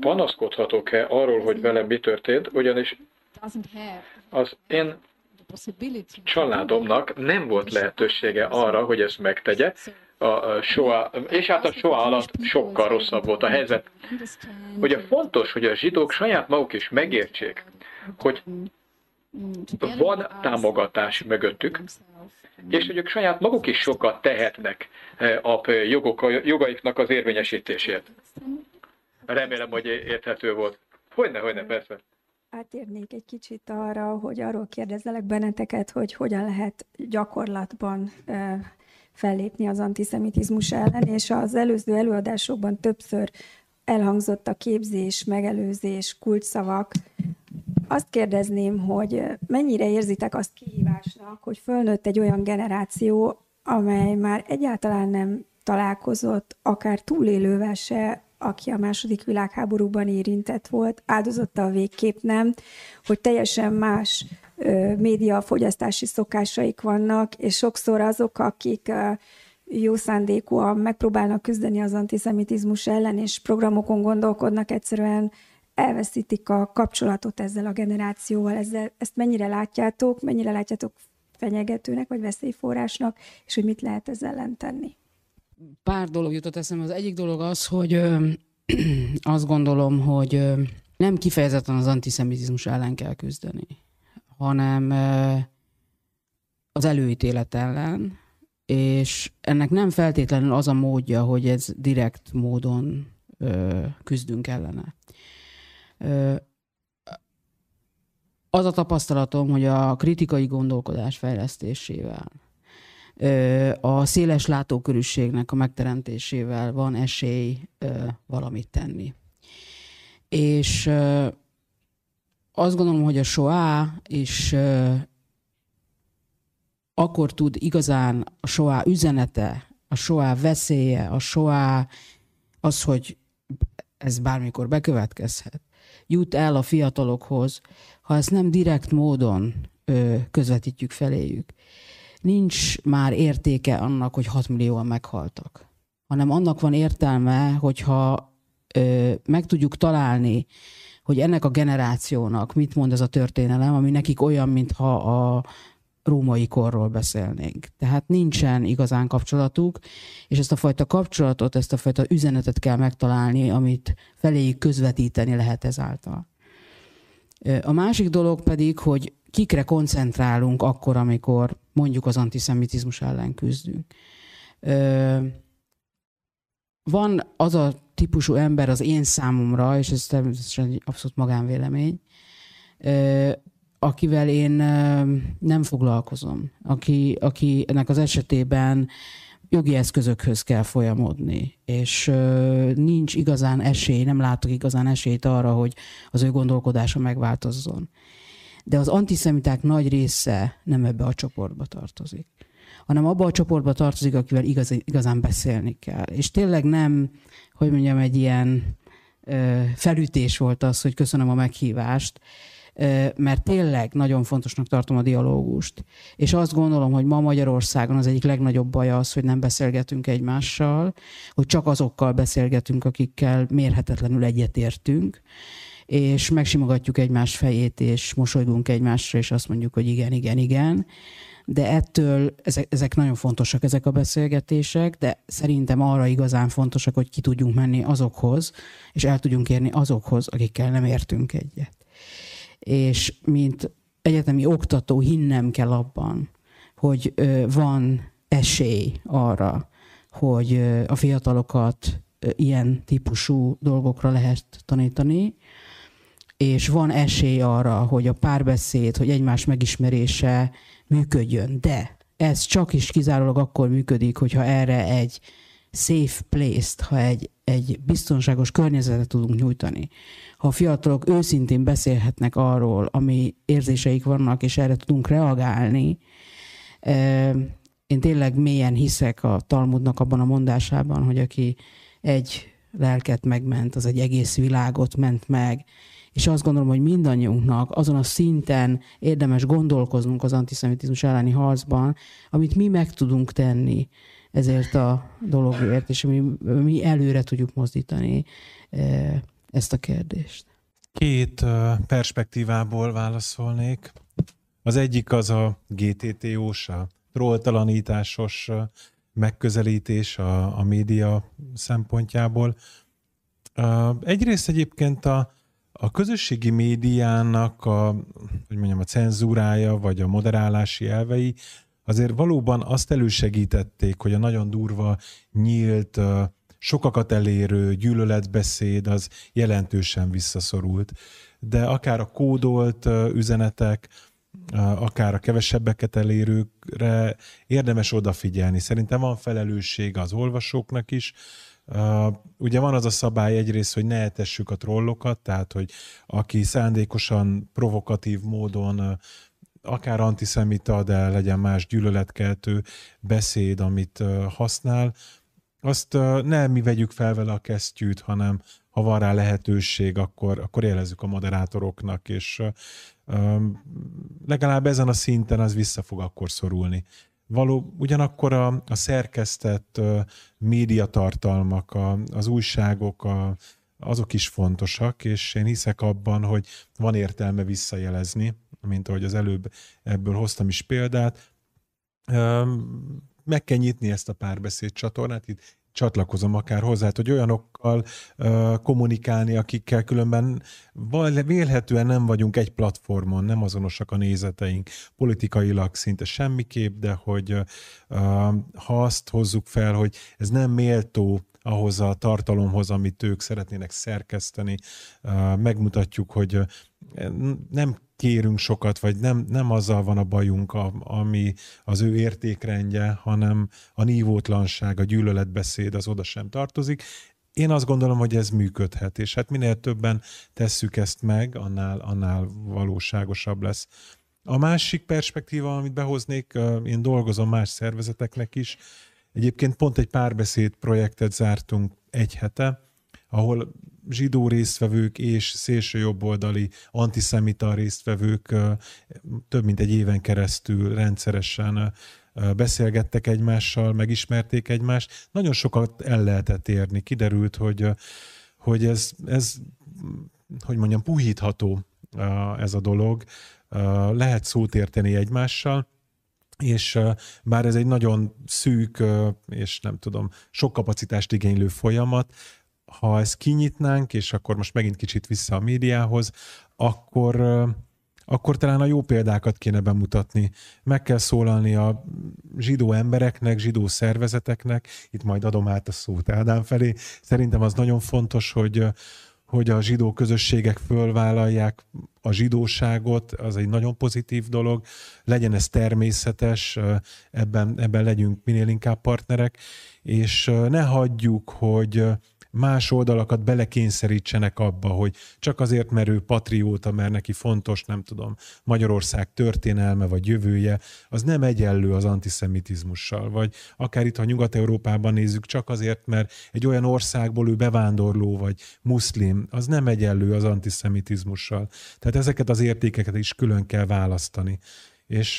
panaszkodhatok-e arról, hogy velem mi történt, ugyanis az én családomnak nem volt lehetősége arra, hogy ezt megtegye, a soha, és hát a soha alatt sokkal rosszabb volt a helyzet. Ugye fontos, hogy a zsidók saját maguk is megértsék, hogy van támogatás mögöttük, és hogy ők saját maguk is sokat tehetnek eh, a jogok, jogaiknak az érvényesítésért. Remélem, hogy érthető volt. Hogyne, hogyne, persze. Átérnék egy kicsit arra, hogy arról kérdezzelek benneteket, hogy hogyan lehet gyakorlatban eh, fellépni az antiszemitizmus ellen, és az előző előadásokban többször elhangzott a képzés, megelőzés, kulcsszavak. Azt kérdezném, hogy mennyire érzitek azt kihívásnak, hogy fölnőtt egy olyan generáció, amely már egyáltalán nem találkozott, akár túlélővel se, aki a második világháborúban érintett volt, áldozotta a végképp nem, hogy teljesen más médiafogyasztási szokásaik vannak, és sokszor azok, akik jó szándékúan megpróbálnak küzdeni az antiszemitizmus ellen, és programokon gondolkodnak, egyszerűen elveszítik a kapcsolatot ezzel a generációval. Ezzel, ezt mennyire látjátok, mennyire látjátok fenyegetőnek, vagy veszélyforrásnak, és hogy mit lehet ezzel ellen tenni? Pár dolog jutott eszembe. Az egyik dolog az, hogy ö, azt gondolom, hogy ö, nem kifejezetten az antiszemitizmus ellen kell küzdeni hanem az előítélet ellen, és ennek nem feltétlenül az a módja, hogy ez direkt módon ö, küzdünk ellene. Ö, az a tapasztalatom, hogy a kritikai gondolkodás fejlesztésével, ö, a széles látókörűségnek a megteremtésével van esély ö, valamit tenni. És ö, azt gondolom, hogy a soá is akkor tud igazán a soá üzenete, a soá veszélye, a soá az, hogy ez bármikor bekövetkezhet, jut el a fiatalokhoz, ha ezt nem direkt módon ö, közvetítjük feléjük. Nincs már értéke annak, hogy 6 millióan meghaltak, hanem annak van értelme, hogyha ö, meg tudjuk találni hogy ennek a generációnak mit mond ez a történelem, ami nekik olyan, mintha a római korról beszélnénk. Tehát nincsen igazán kapcsolatuk, és ezt a fajta kapcsolatot, ezt a fajta üzenetet kell megtalálni, amit feléjük közvetíteni lehet ezáltal. A másik dolog pedig, hogy kikre koncentrálunk akkor, amikor mondjuk az antiszemitizmus ellen küzdünk. Van az a típusú ember az én számomra, és ez természetesen egy abszolút magánvélemény, akivel én nem foglalkozom, aki, aki ennek az esetében jogi eszközökhöz kell folyamodni, és nincs igazán esély, nem látok igazán esélyt arra, hogy az ő gondolkodása megváltozzon. De az antiszemiták nagy része nem ebbe a csoportba tartozik hanem abba a csoportba tartozik, akivel igaz, igazán beszélni kell. És tényleg nem, hogy mondjam, egy ilyen felütés volt az, hogy köszönöm a meghívást, mert tényleg nagyon fontosnak tartom a dialógust. És azt gondolom, hogy ma Magyarországon az egyik legnagyobb baj az, hogy nem beszélgetünk egymással, hogy csak azokkal beszélgetünk, akikkel mérhetetlenül egyetértünk és megsimogatjuk egymás fejét, és mosolygunk egymásra, és azt mondjuk, hogy igen, igen, igen de ettől ezek, ezek nagyon fontosak, ezek a beszélgetések, de szerintem arra igazán fontosak, hogy ki tudjunk menni azokhoz, és el tudjunk érni azokhoz, akikkel nem értünk egyet. És mint egyetemi oktató hinnem kell abban, hogy van esély arra, hogy a fiatalokat ilyen típusú dolgokra lehet tanítani, és van esély arra, hogy a párbeszéd, hogy egymás megismerése működjön. De ez csak is kizárólag akkor működik, hogyha erre egy safe place-t, ha egy, egy biztonságos környezetet tudunk nyújtani. Ha a fiatalok őszintén beszélhetnek arról, ami érzéseik vannak, és erre tudunk reagálni, én tényleg mélyen hiszek a Talmudnak abban a mondásában, hogy aki egy lelket megment, az egy egész világot ment meg, és azt gondolom, hogy mindannyiunknak azon a szinten érdemes gondolkoznunk az antiszemitizmus elleni harcban, amit mi meg tudunk tenni ezért a dologért, és mi, mi előre tudjuk mozdítani ezt a kérdést. Két perspektívából válaszolnék. Az egyik az a GTTO-s, a trolltalanításos megközelítés a, a média szempontjából. Egyrészt egyébként a, a közösségi médiának a, hogy mondjam, a cenzúrája, vagy a moderálási elvei azért valóban azt elősegítették, hogy a nagyon durva, nyílt, sokakat elérő gyűlöletbeszéd az jelentősen visszaszorult. De akár a kódolt üzenetek, akár a kevesebbeket elérőkre érdemes odafigyelni. Szerintem van felelősség az olvasóknak is. Ugye van az a szabály egyrészt, hogy ne etessük a trollokat, tehát hogy aki szándékosan, provokatív módon akár antiszemita, de legyen más gyűlöletkeltő beszéd, amit használ, azt nem mi vegyük fel vele a kesztyűt, hanem ha van rá lehetőség, akkor, akkor élezzük a moderátoroknak, és um, legalább ezen a szinten az vissza fog akkor szorulni. Való, ugyanakkor a, a szerkesztett uh, médiatartalmak, a, az újságok, a, azok is fontosak, és én hiszek abban, hogy van értelme visszajelezni, mint ahogy az előbb ebből hoztam is példát. Meg kell nyitni ezt a párbeszéd csatornát, itt csatlakozom akár hozzá, hogy olyanokkal kommunikálni, akikkel különben vélhetően nem vagyunk egy platformon, nem azonosak a nézeteink, politikailag szinte semmiképp, de hogy uh, ha azt hozzuk fel, hogy ez nem méltó ahhoz a tartalomhoz, amit ők szeretnének szerkeszteni, megmutatjuk, hogy nem kérünk sokat, vagy nem, nem azzal van a bajunk, ami az ő értékrendje, hanem a nívótlanság, a gyűlöletbeszéd az oda sem tartozik. Én azt gondolom, hogy ez működhet, és hát minél többen tesszük ezt meg, annál, annál valóságosabb lesz. A másik perspektíva, amit behoznék, én dolgozom más szervezeteknek is. Egyébként pont egy párbeszéd projektet zártunk egy hete, ahol zsidó résztvevők és szélső jobboldali antiszemita résztvevők több mint egy éven keresztül rendszeresen beszélgettek egymással, megismerték egymást. Nagyon sokat el lehetett érni. Kiderült, hogy, hogy ez, ez, hogy mondjam, puhítható ez a dolog. Lehet szót érteni egymással, és bár ez egy nagyon szűk, és nem tudom, sok kapacitást igénylő folyamat, ha ezt kinyitnánk, és akkor most megint kicsit vissza a médiához, akkor, akkor talán a jó példákat kéne bemutatni. Meg kell szólalni a zsidó embereknek, zsidó szervezeteknek, itt majd adom át a szót Ádám felé. Szerintem az nagyon fontos, hogy, hogy a zsidó közösségek fölvállalják a zsidóságot, az egy nagyon pozitív dolog, legyen ez természetes, ebben, ebben legyünk minél inkább partnerek, és ne hagyjuk, hogy más oldalakat belekényszerítsenek abba, hogy csak azért, mert ő patrióta, mert neki fontos, nem tudom, Magyarország történelme vagy jövője, az nem egyenlő az antiszemitizmussal. Vagy akár itt, ha Nyugat-Európában nézzük, csak azért, mert egy olyan országból ő bevándorló vagy muszlim, az nem egyenlő az antiszemitizmussal. Tehát ezeket az értékeket is külön kell választani. És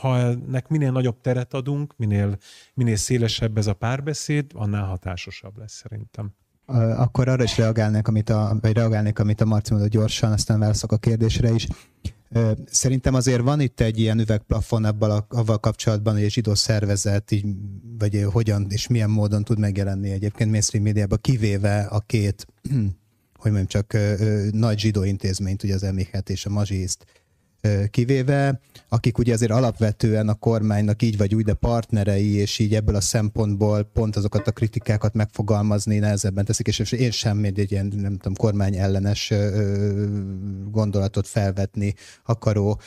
ha ennek minél nagyobb teret adunk, minél, minél szélesebb ez a párbeszéd, annál hatásosabb lesz szerintem. Akkor arra is reagálnék, amit a, vagy reagálnék, amit a Marci mondott gyorsan, aztán válaszok a kérdésre is. Szerintem azért van itt egy ilyen üvegplafon abban, avval kapcsolatban, hogy egy zsidó szervezet így, vagy hogyan és milyen módon tud megjelenni egyébként mainstream médiában, kivéve a két, hogy mondjam csak, nagy zsidó intézményt, ugye az Emichet és a Mazsiszt, kivéve, akik ugye azért alapvetően a kormánynak így vagy úgy, de partnerei, és így ebből a szempontból pont azokat a kritikákat megfogalmazni nehezebben teszik, és én sem egy ilyen, nem tudom, kormány ellenes gondolatot felvetni akaró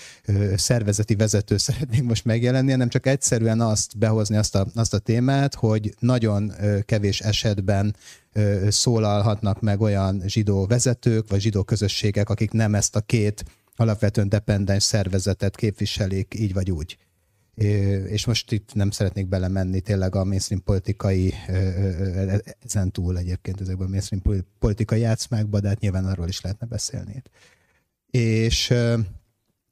szervezeti vezető szeretnék most megjelenni, hanem csak egyszerűen azt behozni azt a, azt a témát, hogy nagyon kevés esetben szólalhatnak meg olyan zsidó vezetők, vagy zsidó közösségek, akik nem ezt a két alapvetően dependens szervezetet képviselik így vagy úgy. És most itt nem szeretnék belemenni tényleg a mainstream politikai, ezen túl egyébként ezekben a mainstream politikai játszmákba, de hát nyilván arról is lehetne beszélni. És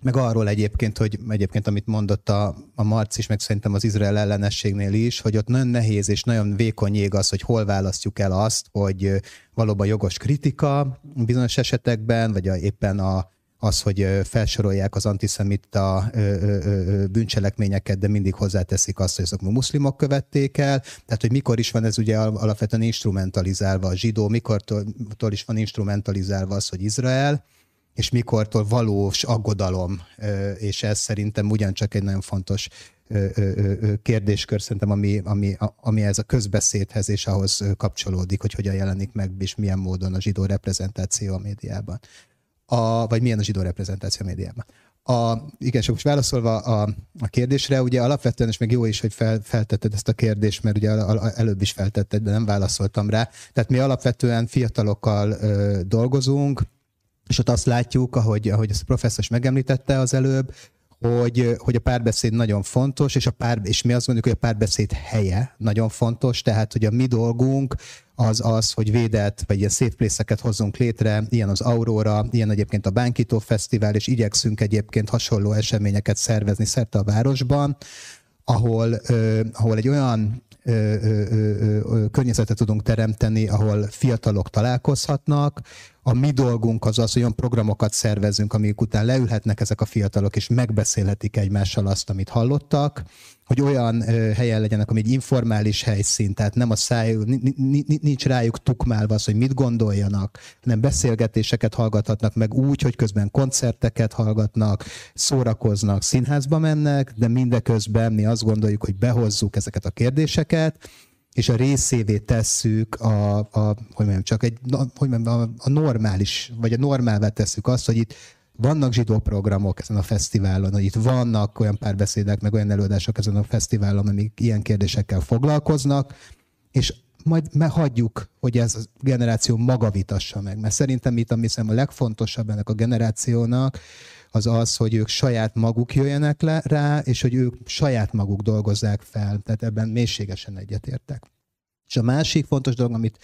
meg arról egyébként, hogy egyébként amit mondott a, a Marc is, meg szerintem az Izrael ellenességnél is, hogy ott nagyon nehéz és nagyon vékony jég az, hogy hol választjuk el azt, hogy valóban jogos kritika bizonyos esetekben, vagy a, éppen a, az, hogy felsorolják az antiszemita bűncselekményeket, de mindig hozzáteszik azt, hogy azok muszlimok követték el. Tehát, hogy mikor is van ez ugye alapvetően instrumentalizálva a zsidó, mikortól is van instrumentalizálva az, hogy Izrael, és mikortól valós aggodalom, és ez szerintem ugyancsak egy nagyon fontos kérdéskör, szerintem, ami, ami, ami ez a közbeszédhez és ahhoz kapcsolódik, hogy hogyan jelenik meg, és milyen módon a zsidó reprezentáció a médiában. A, vagy milyen a zsidó reprezentáció a médiában. A, igen, csak most válaszolva a, a kérdésre, ugye alapvetően, és meg jó is, hogy fel, feltetted ezt a kérdést, mert ugye előbb is feltetted, de nem válaszoltam rá. Tehát mi alapvetően fiatalokkal ö, dolgozunk, és ott azt látjuk, ahogy, ahogy ezt a professzor is megemlítette az előbb, hogy, hogy a párbeszéd nagyon fontos, és, a pár, és mi azt gondoljuk, hogy a párbeszéd helye nagyon fontos, tehát hogy a mi dolgunk az az, hogy védett, vagy ilyen safe place hozzunk létre, ilyen az Aurora, ilyen egyébként a Bánkító Fesztivál, és igyekszünk egyébként hasonló eseményeket szervezni szerte a városban, ahol, ö, ahol egy olyan környezetet tudunk teremteni, ahol fiatalok találkozhatnak, a mi dolgunk az az, hogy olyan programokat szervezünk, amik után leülhetnek ezek a fiatalok, és megbeszélhetik egymással azt, amit hallottak, hogy olyan helyen legyenek, ami egy informális helyszín, tehát nem a száj, nincs rájuk tukmálva az, hogy mit gondoljanak, hanem beszélgetéseket hallgathatnak meg úgy, hogy közben koncerteket hallgatnak, szórakoznak, színházba mennek, de mindeközben mi azt gondoljuk, hogy behozzuk ezeket a kérdéseket, és a részévé tesszük a, a hogy mondjam, csak egy, hogy mondjam, a, a normális, vagy a normálvá tesszük azt, hogy itt vannak zsidó programok ezen a fesztiválon, hogy itt vannak olyan párbeszédek, meg olyan előadások ezen a fesztiválon, amik ilyen kérdésekkel foglalkoznak, és majd hagyjuk, hogy ez a generáció maga vitassa meg. Mert szerintem itt, ami a legfontosabb ennek a generációnak, az az, hogy ők saját maguk jöjjenek le rá, és hogy ők saját maguk dolgozzák fel. Tehát ebben mélységesen egyetértek. És a másik fontos dolog, amit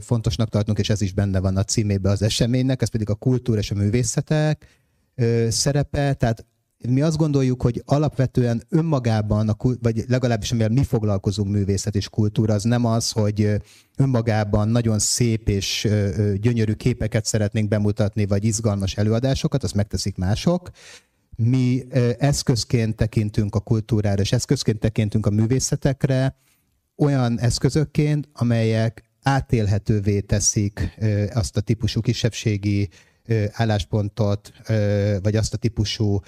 fontosnak tartunk, és ez is benne van a címébe az eseménynek, ez pedig a kultúra és a művészetek szerepe, tehát mi azt gondoljuk, hogy alapvetően önmagában, a, vagy legalábbis amivel mi foglalkozunk művészet és kultúra, az nem az, hogy önmagában nagyon szép és gyönyörű képeket szeretnénk bemutatni, vagy izgalmas előadásokat, azt megteszik mások. Mi eszközként tekintünk a kultúrára, és eszközként tekintünk a művészetekre, olyan eszközökként, amelyek átélhetővé teszik azt a típusú kisebbségi álláspontot, vagy azt a típusú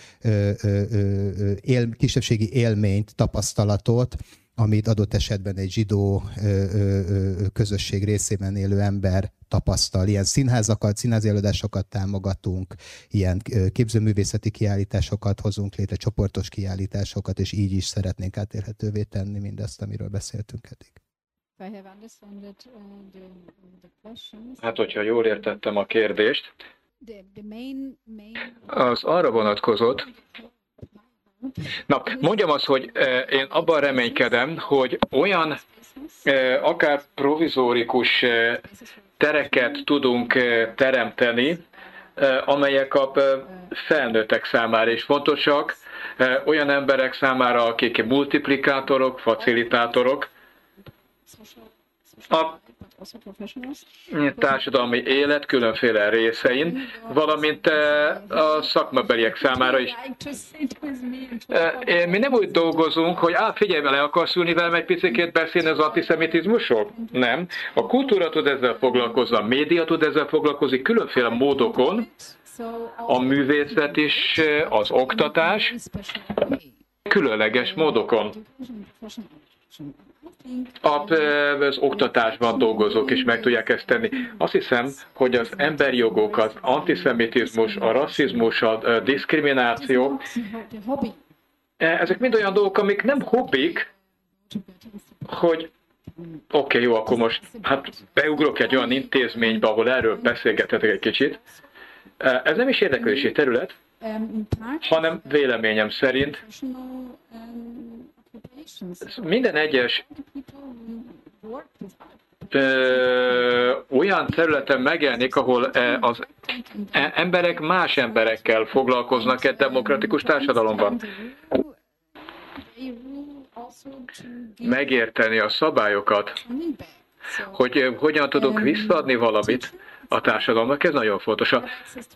él, kisebbségi élményt, tapasztalatot, amit adott esetben egy zsidó közösség részében élő ember tapasztal. Ilyen színházakat, színházi előadásokat támogatunk, ilyen képzőművészeti kiállításokat hozunk létre, csoportos kiállításokat, és így is szeretnénk átélhetővé tenni mindazt, amiről beszéltünk eddig. Hát, hogyha jól értettem a kérdést, az arra vonatkozott, Na, mondjam azt, hogy eh, én abban reménykedem, hogy olyan eh, akár provizórikus eh, tereket tudunk teremteni, amelyek a felnőttek számára is fontosak, olyan emberek számára, akik multiplikátorok, facilitátorok. A társadalmi élet különféle részein, valamint eh, a szakmabeliek számára is. Eh, mi nem úgy dolgozunk, hogy á, figyelj, le akarsz ülni velem egy picit beszélni az antiszemitizmusról? Nem. A kultúra tud ezzel foglalkozni, a média tud ezzel foglalkozni különféle módokon, a művészet is, eh, az oktatás, különleges módokon az oktatásban dolgozók is meg tudják ezt tenni. Azt hiszem, hogy az emberi jogok, az antiszemitizmus, a rasszizmus, a diszkrimináció, e, ezek mind olyan dolgok, amik nem hobbik, hogy oké, okay, jó, akkor most hát beugrok egy olyan intézménybe, ahol erről beszélgethetek egy kicsit. E, ez nem is érdeklődési terület, hanem véleményem szerint minden egyes ö, olyan területen megjelenik, ahol az e, emberek más emberekkel foglalkoznak egy demokratikus társadalomban. Megérteni a szabályokat, hogy hogyan tudok visszaadni valamit a társadalomnak, ez nagyon fontos. A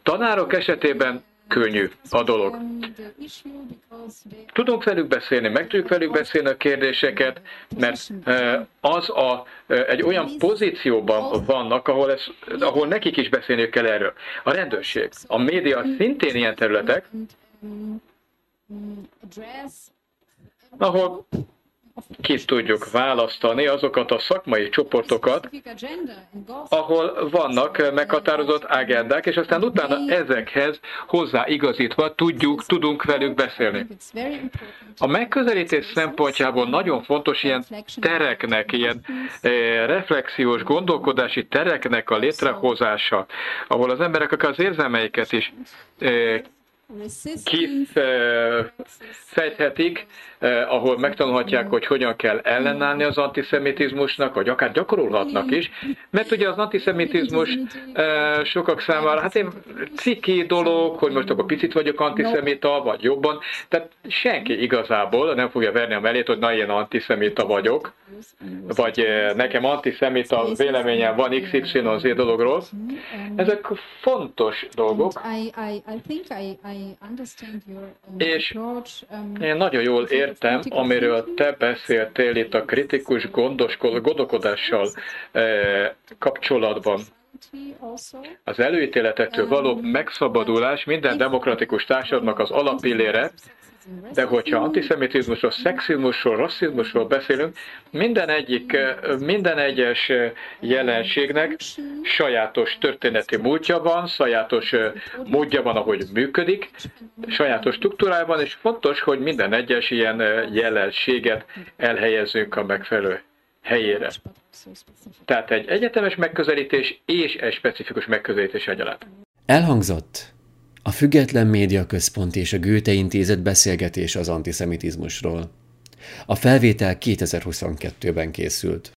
tanárok esetében könnyű a dolog. Tudunk velük beszélni, meg tudjuk velük beszélni a kérdéseket, mert az a, egy olyan pozícióban vannak, ahol, ez, ahol nekik is beszélniük kell erről. A rendőrség, a média szintén ilyen területek, ahol ki tudjuk választani azokat a szakmai csoportokat, ahol vannak meghatározott agendák, és aztán utána ezekhez hozzáigazítva tudjuk, tudunk velük beszélni. A megközelítés szempontjából nagyon fontos ilyen tereknek, ilyen eh, reflexiós, gondolkodási tereknek a létrehozása, ahol az emberek akár az érzelmeiket is eh, kifejthetik, eh, ahol megtanulhatják, hogy hogyan kell ellenállni az antiszemitizmusnak, vagy akár gyakorolhatnak is, mert ugye az antiszemitizmus eh, sokak számára, hát én ciki dolog, hogy most akkor picit vagyok antiszemita, vagy jobban, tehát senki igazából nem fogja verni a mellét, hogy na, én antiszemita vagyok, vagy eh, nekem antiszemita véleményem van XYZ dologról. Ezek fontos dolgok. És um, én nagyon jól értem, amiről te beszéltél itt a kritikus gondolkodással eh, kapcsolatban. Az előítéletektől való um, megszabadulás minden demokratikus társadalomnak az alapillére, de hogyha antiszemitizmusról, szexizmusról, rasszizmusról beszélünk, minden egyik, minden egyes jelenségnek sajátos történeti múltja van, sajátos módja van, ahogy működik, sajátos struktúrája van, és fontos, hogy minden egyes ilyen jelenséget elhelyezzünk a megfelelő helyére. Tehát egy egyetemes megközelítés és egy specifikus megközelítés egyaránt. Elhangzott a Független Média Központ és a Goethe Intézet beszélgetés az antiszemitizmusról. A felvétel 2022-ben készült.